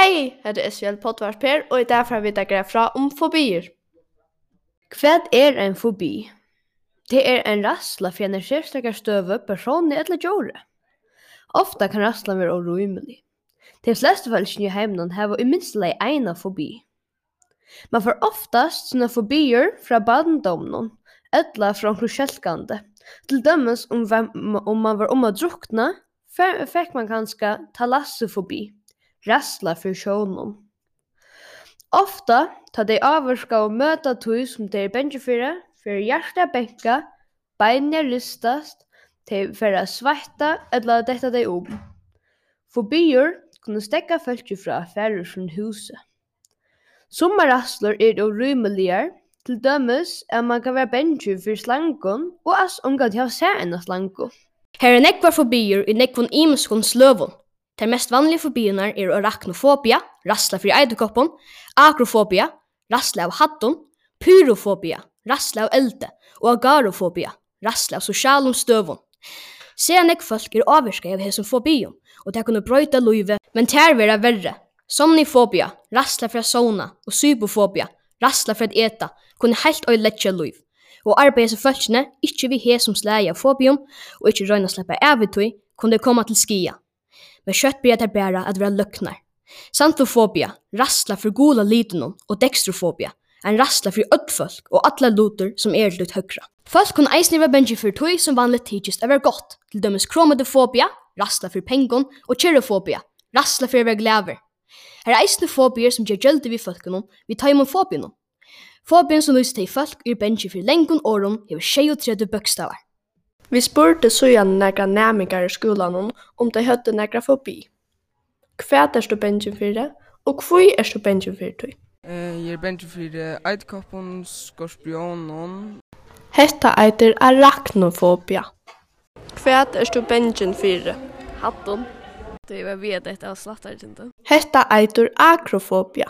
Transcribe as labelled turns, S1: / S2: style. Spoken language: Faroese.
S1: Hei, her er Israel Potvars og i dag får vi deg fra om fobier.
S2: Hva er en fobi? Det er en rassla for en skjørstakar støve, personlig eller djore. Ofta kan rassla være orymelig. De fleste falskene i heimene har i minst lei ena fobi. Man får oftast sånne fobier fra badendomnen, eller fra omkring kjelkande. Til dømmes om, om man var om å drukna, fikk man kanskje talassofobi ræstla fyri sjónum. Ofta ta dei ávirka og møta tøy sum dei er bengi fyrir fyri hjarta benka, beinir lystast, dei fer at svætta ella detta dei um. Fobiur kunnu stekka fólki frá ferður sum húsa. Summa rastlur er urymeligar, til dømes er man kan være bengi fyrir slangon og as omgat hjá sær enn slango.
S3: Her er nekvar fobiur i nekvun imeskon sløvun. De mest vanlige fobierna er arachnofobia, rassla för eidekoppen, akrofobia, rassla av hatten, pyrofobia, rassla av elde, og agarofobia, rassla av sosialum støvun. Sedan ek folk er avvirska av hesson fobion, og det kunne brøyta luive, men ter vera verre. Somnifobia, rassla fra sona, og sybofobia, rassla fra eta, kunne heilt oi letja luiv. Og arbeid som folkene, ikkje vi he som slæg av fobion, og ikkje røyna sleppa avitui, kunne koma komma til skia men kjøtt blir det bare at være løkner. Santofobia, rastla for gula litenom, og dextrofobia, en rastla for ödfolk og alla loter som er litt høyre. Folk kunne eisne være bengi for tog som vanlig tidsist er godt, til dømes kromodofobia, rastla for pengon, og kjerofobia, rastla for å være glæver. Her er eisne fobier som gjør gjelde vi folkene, vi tar imot fobiene. Fobien som lyser til folk er bengi for lengon åren, hever 23 bøkstavar.
S1: Vi spurte søgjane nekra næmingar i skolan om de høtte nekra fobi. Hva er du bensjen for det, og hva er du bensjen for det?
S4: Jeg er bensjen for det eitkoppen, skorpionen.
S1: Hetta eitir arachnofobia. Hva er du bensjen for det?
S2: Hatten. Det var vet etter slattar, slattartinte.
S1: Hetta eitur akrofobia.